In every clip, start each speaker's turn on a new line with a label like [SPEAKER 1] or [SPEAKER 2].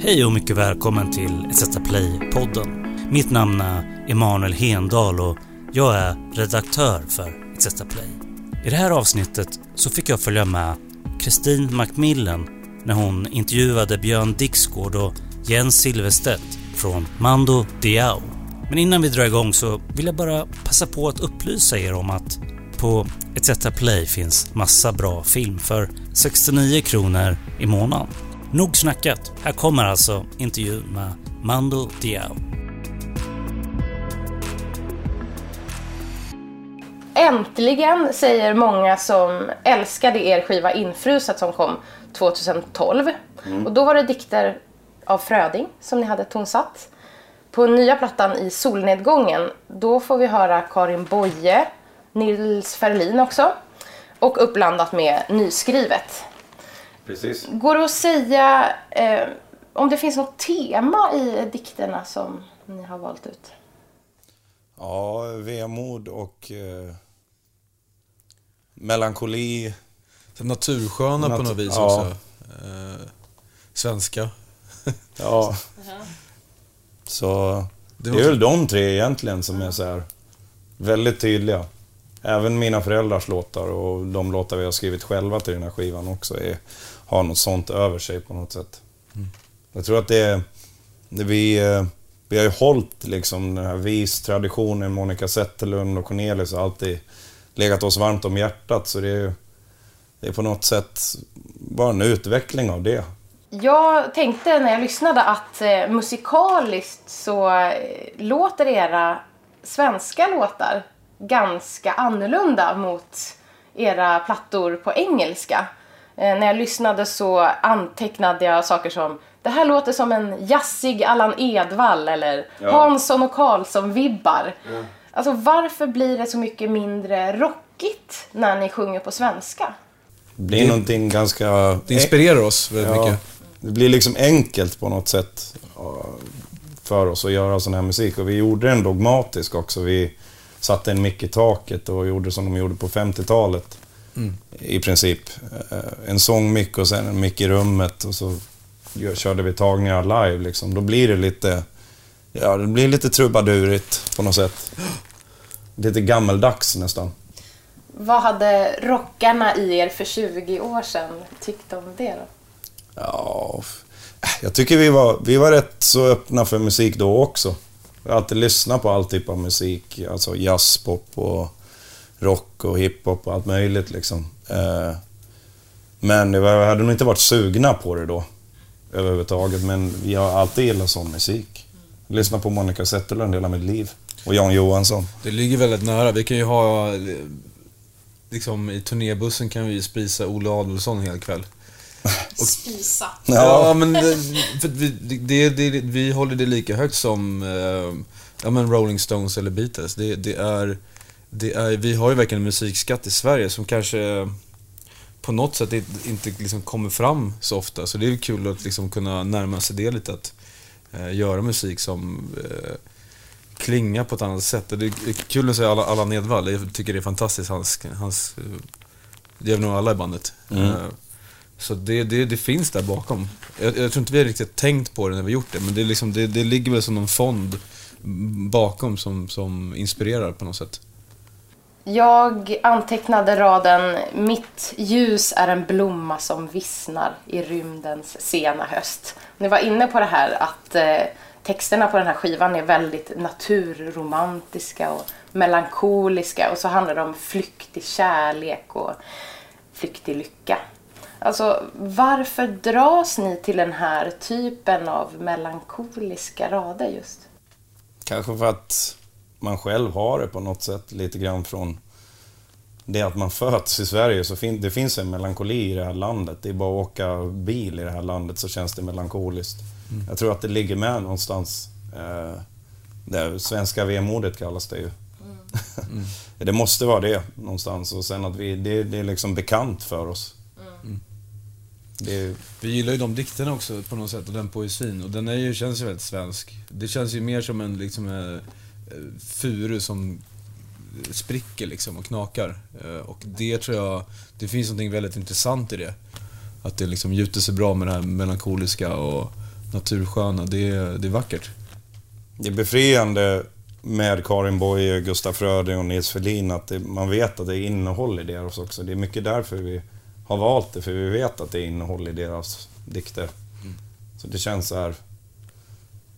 [SPEAKER 1] Hej och mycket välkommen till ETC Play-podden. Mitt namn är Emanuel Hendal och jag är redaktör för ETC Play. I det här avsnittet så fick jag följa med Kristin Macmillan när hon intervjuade Björn Dixgård och Jens Silverstedt från Mando Diao. Men innan vi drar igång så vill jag bara passa på att upplysa er om att på ETC Play finns massa bra film för 69 kronor i månaden. Nog snackat. Här kommer alltså intervjun med Mando Diao.
[SPEAKER 2] Äntligen säger många som älskade er skiva Infruset som kom 2012. Och då var det dikter av Fröding som ni hade tonsatt. På nya plattan i Solnedgången, då får vi höra Karin Boye, Nils Ferlin också. Och uppblandat med nyskrivet.
[SPEAKER 3] Precis.
[SPEAKER 2] Går det att säga eh, om det finns något tema i dikterna som ni har valt ut?
[SPEAKER 3] Ja, vemod och eh, melankoli.
[SPEAKER 4] Så natursköna på
[SPEAKER 3] Nat-
[SPEAKER 4] något vis
[SPEAKER 3] ja.
[SPEAKER 4] också. Eh, svenska.
[SPEAKER 3] Ja. Så
[SPEAKER 4] Det
[SPEAKER 3] är väl de tre egentligen som är så här väldigt tydliga. Även mina föräldrars låtar och de låtar vi har skrivit själva till den här skivan också är, har något sånt över sig på något sätt. Jag tror att det är... Vi, vi har ju hållit liksom den här vis-traditionen, Monica Zetterlund och Cornelis har alltid legat oss varmt om hjärtat. Så det är, det är på något sätt bara en utveckling av det.
[SPEAKER 2] Jag tänkte när jag lyssnade att eh, musikaliskt så eh, låter era svenska låtar ganska annorlunda mot era plattor på engelska. Eh, när jag lyssnade så antecknade jag saker som det här låter som en jazzig Allan Edwall eller Hansson och Karlsson-vibbar. Alltså varför blir det så mycket mindre rockigt när ni sjunger på svenska?
[SPEAKER 3] Det blir någonting ganska...
[SPEAKER 4] Det inspirerar oss väldigt
[SPEAKER 3] Ja,
[SPEAKER 4] mycket.
[SPEAKER 3] det blir liksom enkelt på något sätt ja, för oss att göra sån här musik. Och vi gjorde den dogmatisk också. Vi satte en mick i taket och gjorde som de gjorde på 50-talet. I princip. Eh, En sångmick och sen en mick i rummet och så körde vi tagningar live liksom. Då blir det lite... Ja, det blir lite trubadurigt på något sätt. Lite gammeldags nästan.
[SPEAKER 2] Vad hade rockarna i er för 20 år sedan tyckt om det då?
[SPEAKER 3] Ja, jag tycker vi var, vi var rätt så öppna för musik då också. Har alltid lyssnat på all typ av musik. Alltså jazz, pop och rock och hiphop och allt möjligt liksom. Eh, men vi hade nog inte varit sugna på det då. Överhuvudtaget. Men vi har alltid gillat sån musik. Lyssnat på Monica Zetterlund hela mitt liv. Och Jan Johansson.
[SPEAKER 4] Det ligger väldigt nära. Vi kan ju ha... Liksom i turnébussen kan vi ju spisa Olle Adolphson en hel kväll.
[SPEAKER 5] Spisa.
[SPEAKER 4] Ja, men det, för vi, det, det, vi håller det lika högt som eh, ja, men Rolling Stones eller Beatles. Det, det är, det är, vi har ju verkligen en musikskatt i Sverige som kanske på något sätt inte- liksom kommer fram så ofta. Så det är kul att liksom kunna närma sig det lite. Att eh, göra musik som eh, klingar på ett annat sätt. Och det är kul att säga alla, alla Nedvall. Jag tycker det är fantastiskt. Hans, hans, eh, det gör nog alla i bandet. Eh, så det, det, det finns där bakom. Jag, jag tror inte vi har riktigt tänkt på det när vi gjort det, men det, är liksom, det, det ligger väl som någon fond bakom som, som inspirerar på något sätt.
[SPEAKER 2] Jag antecknade raden Mitt ljus är en blomma som vissnar i rymdens sena höst. Ni var inne på det här att eh, texterna på den här skivan är väldigt naturromantiska och melankoliska och så handlar det om flyktig kärlek och flyktig lycka. Alltså varför dras ni till den här typen av melankoliska rader just?
[SPEAKER 3] Kanske för att man själv har det på något sätt lite grann från det att man föds i Sverige. Så fin- det finns en melankoli i det här landet. Det är bara att åka bil i det här landet så känns det melankoliskt. Jag tror att det ligger med någonstans. Eh, det svenska vemodet kallas det ju. det måste vara det någonstans. Och sen att vi, det, det är liksom bekant för oss. Det,
[SPEAKER 4] Vi gillar ju de dikterna också på något sätt och den poesin och den är ju, känns ju väldigt svensk. Det känns ju mer som en liksom, eh, eh, furu som spricker liksom och knakar. Eh, Och det tror jag, det finns något väldigt intressant i det. Att det liksom gjuter sig bra med det här melankoliska och natursköna. Det är, det är vackert.
[SPEAKER 3] Det är befriande med Karin Boye, Gustaf Fröding och Nils Ferlin att det, man vet att det är innehåll i deras också. Det är mycket därför vi har valt det, för vi vet att det är innehåll i deras dikter. Så det känns så här...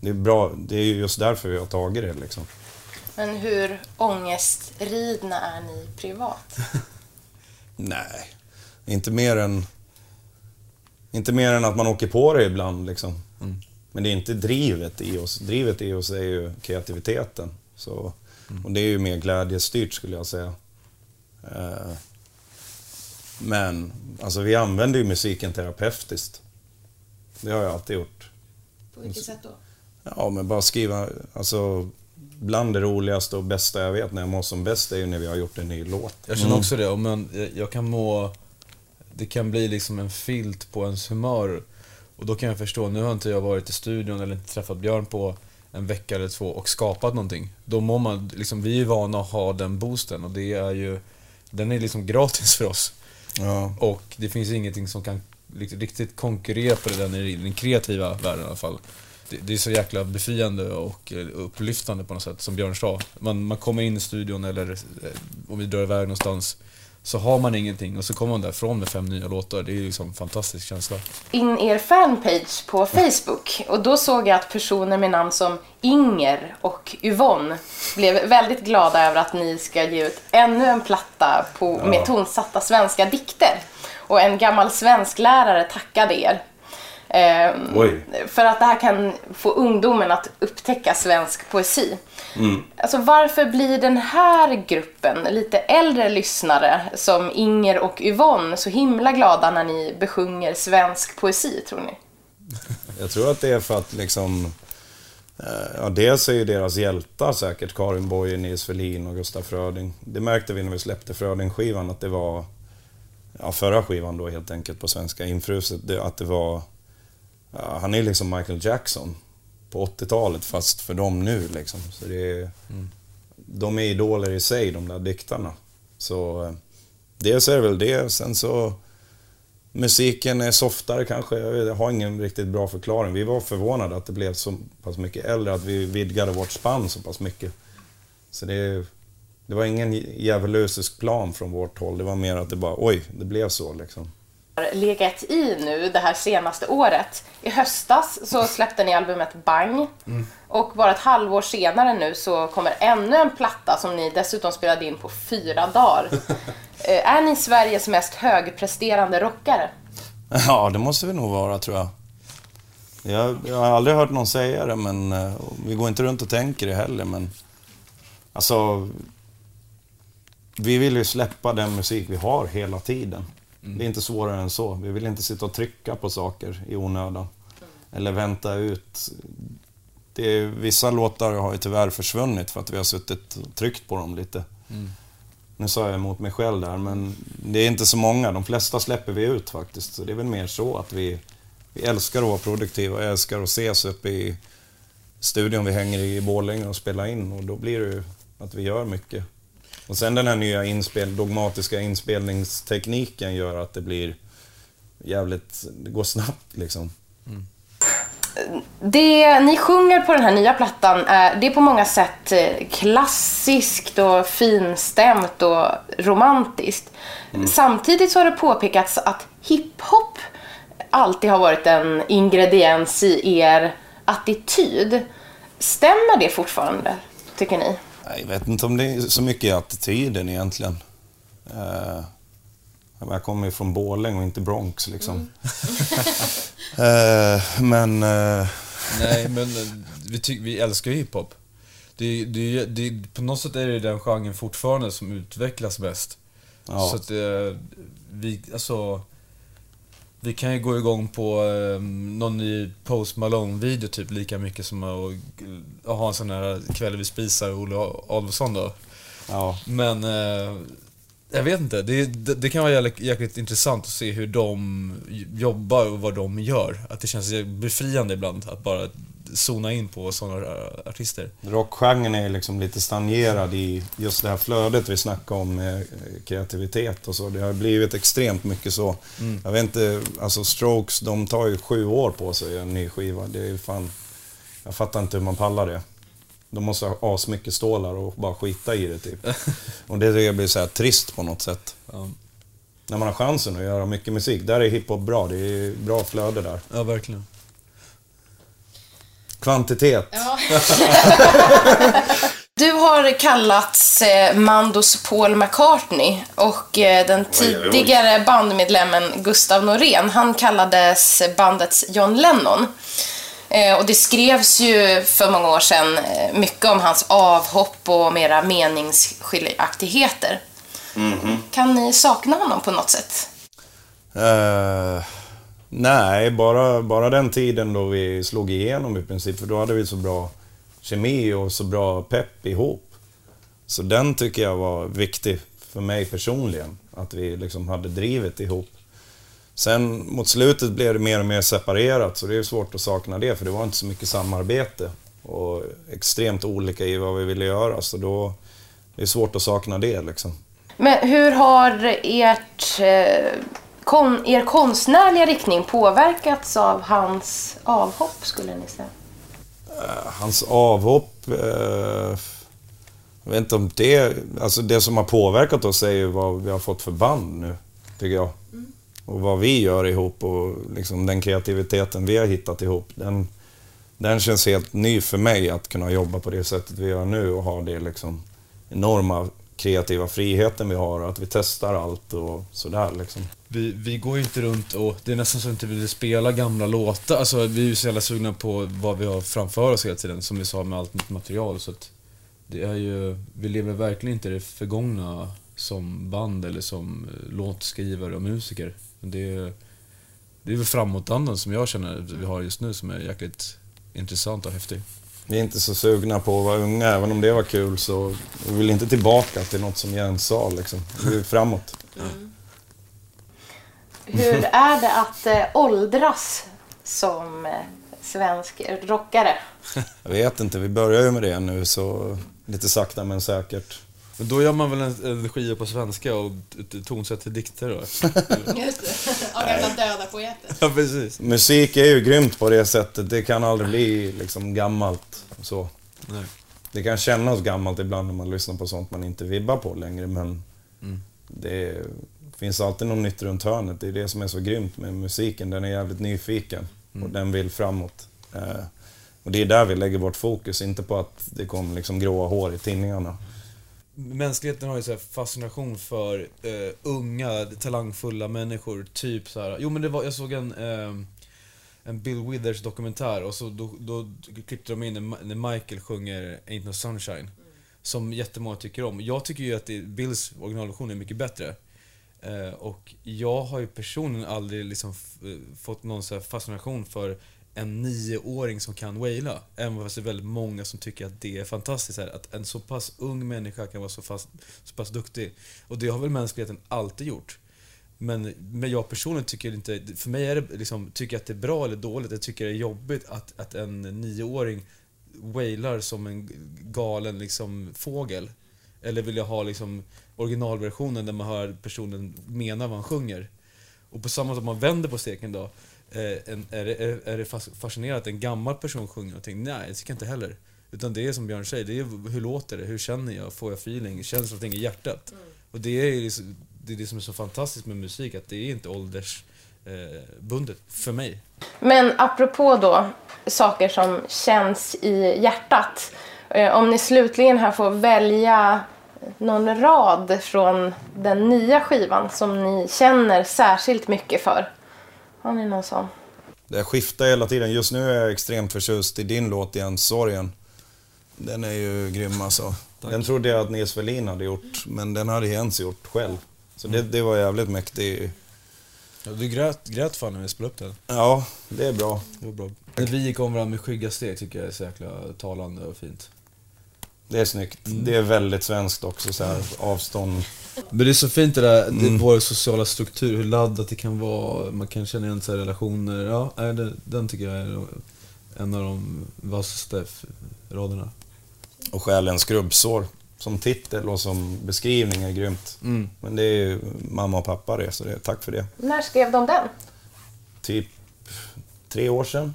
[SPEAKER 3] Det är bra, det är just därför vi har tagit det liksom.
[SPEAKER 2] Men hur ångestridna är ni privat?
[SPEAKER 3] Nej, inte mer än... Inte mer än att man åker på det ibland liksom. Men det är inte drivet i oss. Drivet i oss är ju kreativiteten. Så, Och det är ju mer glädjestyrt skulle jag säga. Eh, Men alltså vi använder ju musiken terapeutiskt. Det har jag alltid gjort.
[SPEAKER 5] På vilket sätt då?
[SPEAKER 3] Ja, men bara skriva, alltså bland det roligaste och bästa jag vet när jag mår som bäst är ju när vi har gjort en ny låt.
[SPEAKER 4] Jag känner också det, men jag- jag kan må... Det kan bli liksom en filt på ens humör. Och då kan jag förstå, nu har inte jag varit i studion eller inte träffat Björn på en vecka eller två och skapat någonting. Då mår man, liksom, vi är ju vana att ha den boosten och det är ju... Den är liksom gratis för oss.
[SPEAKER 3] Ja.
[SPEAKER 4] Och det finns ingenting som kan liksom riktigt konkurrera på det där i den kreativa världen i alla fall. Det, det är så jäkla befriande och eh, upplyftande på något sätt, som Björn sa. Man, man kommer in i studion eller eh, om vi drar iväg någonstans så har man ingenting och så kommer man därifrån med fem nya låtar. Det är liksom en fantastisk känsla.
[SPEAKER 2] in er fanpage på Facebook och då såg jag att personer med namn som Inger och Yvonne blev väldigt glada över att ni ska ge ut ännu en platta på, med tonsatta svenska dikter. Och en gammal svensklärare tackade er. Eh,
[SPEAKER 3] Oj.
[SPEAKER 2] för att det här kan få ungdomen att upptäcka svensk poesi. Alltså varför blir den här gruppen, lite äldre lyssnare som Inger och Yvonne, så himla glada när ni besjunger svensk poesi, tror ni?
[SPEAKER 3] Jag tror att det är för att liksom... eh, Ja, dels är ju deras hjältar säkert Karin Boye, Nils Ferlin och Gustaf Fröding. Det märkte vi när vi släppte Fröding-skivan att det var... Ja, förra skivan då helt enkelt på svenska, Infruset. Att det var... Ja, han är liksom Michael Jackson på 80-talet fast för dem nu liksom. Så det är, De är idoler i sig, de där diktarna. Så... eh, Dels är det väl det, sen så... Musiken är softare kanske, jag har ingen riktigt bra förklaring. Vi var förvånade att det blev så pass mycket äldre, att vi vidgade vårt spann så pass mycket. Så det, det var ingen djävulusisk plan från vårt håll, det var mer att det bara, oj, det blev så liksom.
[SPEAKER 2] Har legat i nu det här senaste året. I höstas så släppte ni albumet Bang. Och bara ett halvår senare nu så kommer ännu en platta som ni dessutom spelade in på fyra dagar. Eh, är ni Sveriges mest högpresterande rockare?
[SPEAKER 3] Ja, det måste vi nog vara tror jag. Jag, jag har aldrig hört någon säga det, men eh, vi går inte runt och tänker det heller, men... Alltså... Vi vill ju släppa den musik vi har hela tiden. Det är inte svårare än så. Vi vill inte sitta och trycka på saker i onödan. Eller vänta ut. Det är, vissa låtar har ju tyvärr försvunnit för att vi har suttit och tryckt på dem lite. Nu sa jag emot mig själv där, men det är inte så många. De flesta släpper vi ut faktiskt. Så det är väl mer så att vi, vi älskar att vara produktiva. Jag älskar att ses uppe i studion vi hänger i i Borlänge och spela in. Och då blir det ju att vi gör mycket. Och sen den här nya inspel, dogmatiska inspelningstekniken gör att det blir jävligt... Det går snabbt liksom.
[SPEAKER 2] Det ni sjunger på den här nya plattan är, det är på många sätt eh, klassiskt och finstämt och romantiskt. Samtidigt så har det påpekats att hiphop alltid har varit en ingrediens i er attityd. Stämmer det fortfarande, tycker ni?
[SPEAKER 3] Nej, Jag vet inte om det är så mycket i attityden egentligen. Eh, jag kommer ju från Borlänge och inte Bronx liksom. eh, men... Eh,
[SPEAKER 4] Nej, men vi, ty- vi älskar ju hiphop. Det, det, det, på något sätt är det den genren fortfarande som utvecklas bäst.
[SPEAKER 3] Ja.
[SPEAKER 4] Så att eh, vi, alltså... Vi kan ju gå igång på eh, någon ny Post Malone-video typ lika mycket som att, att ha en sån här kväll vi spisar Olle Adolfsson då.
[SPEAKER 3] ja.
[SPEAKER 4] Men eh, jag vet inte, det, det, det kan vara jäkligt, jäkligt intressant att se hur de jobbar och vad de gör. Att det känns befriande ibland att bara zona in på sådana artister.
[SPEAKER 3] Rockgenren är liksom lite stagnerad i just det här flödet vi snackade om med kreativitet och så. Det har blivit extremt mycket så.
[SPEAKER 4] Mm.
[SPEAKER 3] Jag vet inte, alltså Strokes, de tar ju sju år på sig en ny skiva. Det är fan... Jag fattar inte hur man pallar det. De måste ha asmycket stålar och bara skita i det typ. Och det tycker jag blir så här trist på något sätt.
[SPEAKER 4] Ja,
[SPEAKER 3] När man har chansen att göra mycket musik. Där är hiphop bra. Det är bra flöde där.
[SPEAKER 4] ja verkligen.
[SPEAKER 3] Kvantitet.
[SPEAKER 5] Ja.
[SPEAKER 2] Du har kallats eh, Mandos Paul McCartney och eh, den tidigare bandmedlemmen Gustav Norén, han kallades bandets John Lennon. Eh, och det skrevs ju för många år sedan eh, mycket om hans avhopp och mera meningsskiljaktigheter. Kan ni sakna honom på något sätt?
[SPEAKER 3] Eh, nej, bara, bara den tiden då vi slog igenom i princip. För då hade vi så bra kemi och så bra pepp ihop. Så den tycker jag var viktig för mig personligen. Att vi liksom hade drivet ihop. Sen mot slutet blev det mer och mer separerat så det är svårt att sakna det för det var inte så mycket samarbete. Och extremt olika i vad vi ville göra så då... Det är svårt att sakna det liksom.
[SPEAKER 2] Men hur har ert, eh, kon, er konstnärliga riktning påverkats av hans avhopp, skulle ni säga?
[SPEAKER 3] Hans avhopp... Eh, jag vet inte om det... Alltså det som har påverkat oss är ju vad vi har fått för band nu, tycker jag. Och vad vi gör ihop och liksom den kreativiteten vi har hittat ihop. Den, den känns helt ny för mig att kunna jobba på det sättet vi gör nu och ha det liksom enorma kreativa friheten vi har och att vi testar allt och sådär liksom.
[SPEAKER 4] Vi, vi går ju inte runt och det är nästan så att vi inte vill spela gamla låtar. Alltså vi är ju så jävla sugna på vad vi har framför oss hela tiden, som vi sa med allt nytt material. Så att det är ju, vi lever verkligen inte i det förgångna som band eller som eh, låtskrivare och musiker. Det är, det är väl framåtandan som jag känner att vi har just nu som är jäkligt intressant och häftig.
[SPEAKER 3] Vi är inte så sugna på att vara unga, även om det var kul så vi vill inte tillbaka till något som Jens sa liksom. Vi vill framåt.
[SPEAKER 2] Hur är det att eh, åldras som eh, svensk rockare?
[SPEAKER 3] Jag vet inte, vi börjar ju med det nu så lite sakta men säkert.
[SPEAKER 4] Men då gör man väl en, en skiva på svenska och tonsätter dikter då?
[SPEAKER 5] Just det. Av gamla döda poeter.
[SPEAKER 4] ja, precis.
[SPEAKER 3] Musik är ju grymt på det sättet. Det kan aldrig bli liksom gammalt. Så.
[SPEAKER 4] Nej.
[SPEAKER 3] Det kan kännas gammalt ibland när man lyssnar på sånt man inte vibbar på längre men
[SPEAKER 4] Mm.
[SPEAKER 3] det finns alltid något nytt runt hörnet. Det är det som är så grymt med musiken. Den är jävligt nyfiken och den vill framåt. Eh, och det är där vi lägger vårt fokus, inte på att det kommer liksom gråa hår i tidningarna.
[SPEAKER 4] Mänskligheten har ju så här fascination för eh, unga, talangfulla människor. Typ så här. Jo men det var, jag såg en, eh, en Bill Withers dokumentär och så då, då klippte de in när när Michael sjunger Ain't No Sunshine. Som jättemånga tycker om. Jag tycker ju att det, Bills originalversion är mycket bättre. Eh, och jag har ju personligen aldrig liksom f- eh, fått någon så här fascination för en nioåring som kan waila. Även fast det är väldigt många som tycker att det är fantastiskt. Här, att en så pass ung människa kan vara så, fast, så pass duktig. Och det har väl mänskligheten alltid gjort. Men, men jag personligen tycker inte, för mig är det liksom, tycker jag att det är bra eller dåligt. Jag tycker det är jobbigt att, att en nioåring wailar som en galen liksom fågel. Eller vill jag ha liksom originalversionen där man hör personen mena vad han sjunger. Och på samma sätt om man vänder på steken då. Eh, en, är, det, är, är det fas- fascinerande att en gammal person sjunger någonting? Nej, det tycker jag inte heller. Utan det är som Björn säger, det är hur låter det? Hur känner jag? Får jag feeling? Känns någonting i hjärtat? Och det är, liksom- det är det som är så fantastiskt med musik, att det är inte åldersbundet. Eh, för mig.
[SPEAKER 2] Men apropå då saker som känns i hjärtat. eh, Om ni slutligen här får välja någon rad från den nya skivan som ni känner särskilt mycket för. Har ni någon sån?
[SPEAKER 3] Det skiftar hela tiden. Just nu är jag extremt förtjust i din låt igen, Sorgen. Den är ju grym alltså. Den trodde jag att Nils Ferlin hade gjort, men den hade Jens gjort själv. Så det, det var jävligt mäktigt.
[SPEAKER 4] Ja, du grät, grät fan när vi spelade upp den.
[SPEAKER 3] Ja, det är bra.
[SPEAKER 4] Det var bra. När vi gick om varandra med skygga steg tycker jag är så jäkla talande och fint.
[SPEAKER 3] Det är snyggt. Det är väldigt svenskt också, så här, avstånd.
[SPEAKER 4] Men det är så fint det där, det, vår sociala struktur, hur laddat det kan vara, man kan känna igen sig i relationer. Ja, det, den tycker jag är en av de vassaste raderna.
[SPEAKER 3] Och Själens skrubbsår som titel och som beskrivning är grymt.
[SPEAKER 4] Mm.
[SPEAKER 3] Men det är ju mamma och pappa det, så det, tack för det.
[SPEAKER 2] När skrev de den?
[SPEAKER 3] Typ tre år sedan.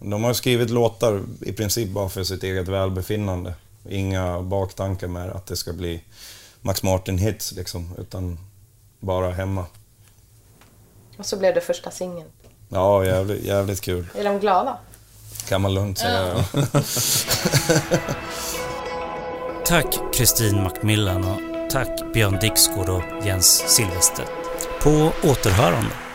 [SPEAKER 3] De har skrivit låtar i princip bara för sitt eget välbefinnande. Inga baktankar med att det ska bli Max Martin-hits liksom, utan bara hemma.
[SPEAKER 2] Och så blev det första singeln.
[SPEAKER 3] Ja, jävligt, jävligt kul.
[SPEAKER 2] Är de glada?
[SPEAKER 3] Kan man lugnt säga.
[SPEAKER 1] Tack Kristin Macmillan och tack Björn Dixgård och Jens Silvestedt. På återhörande.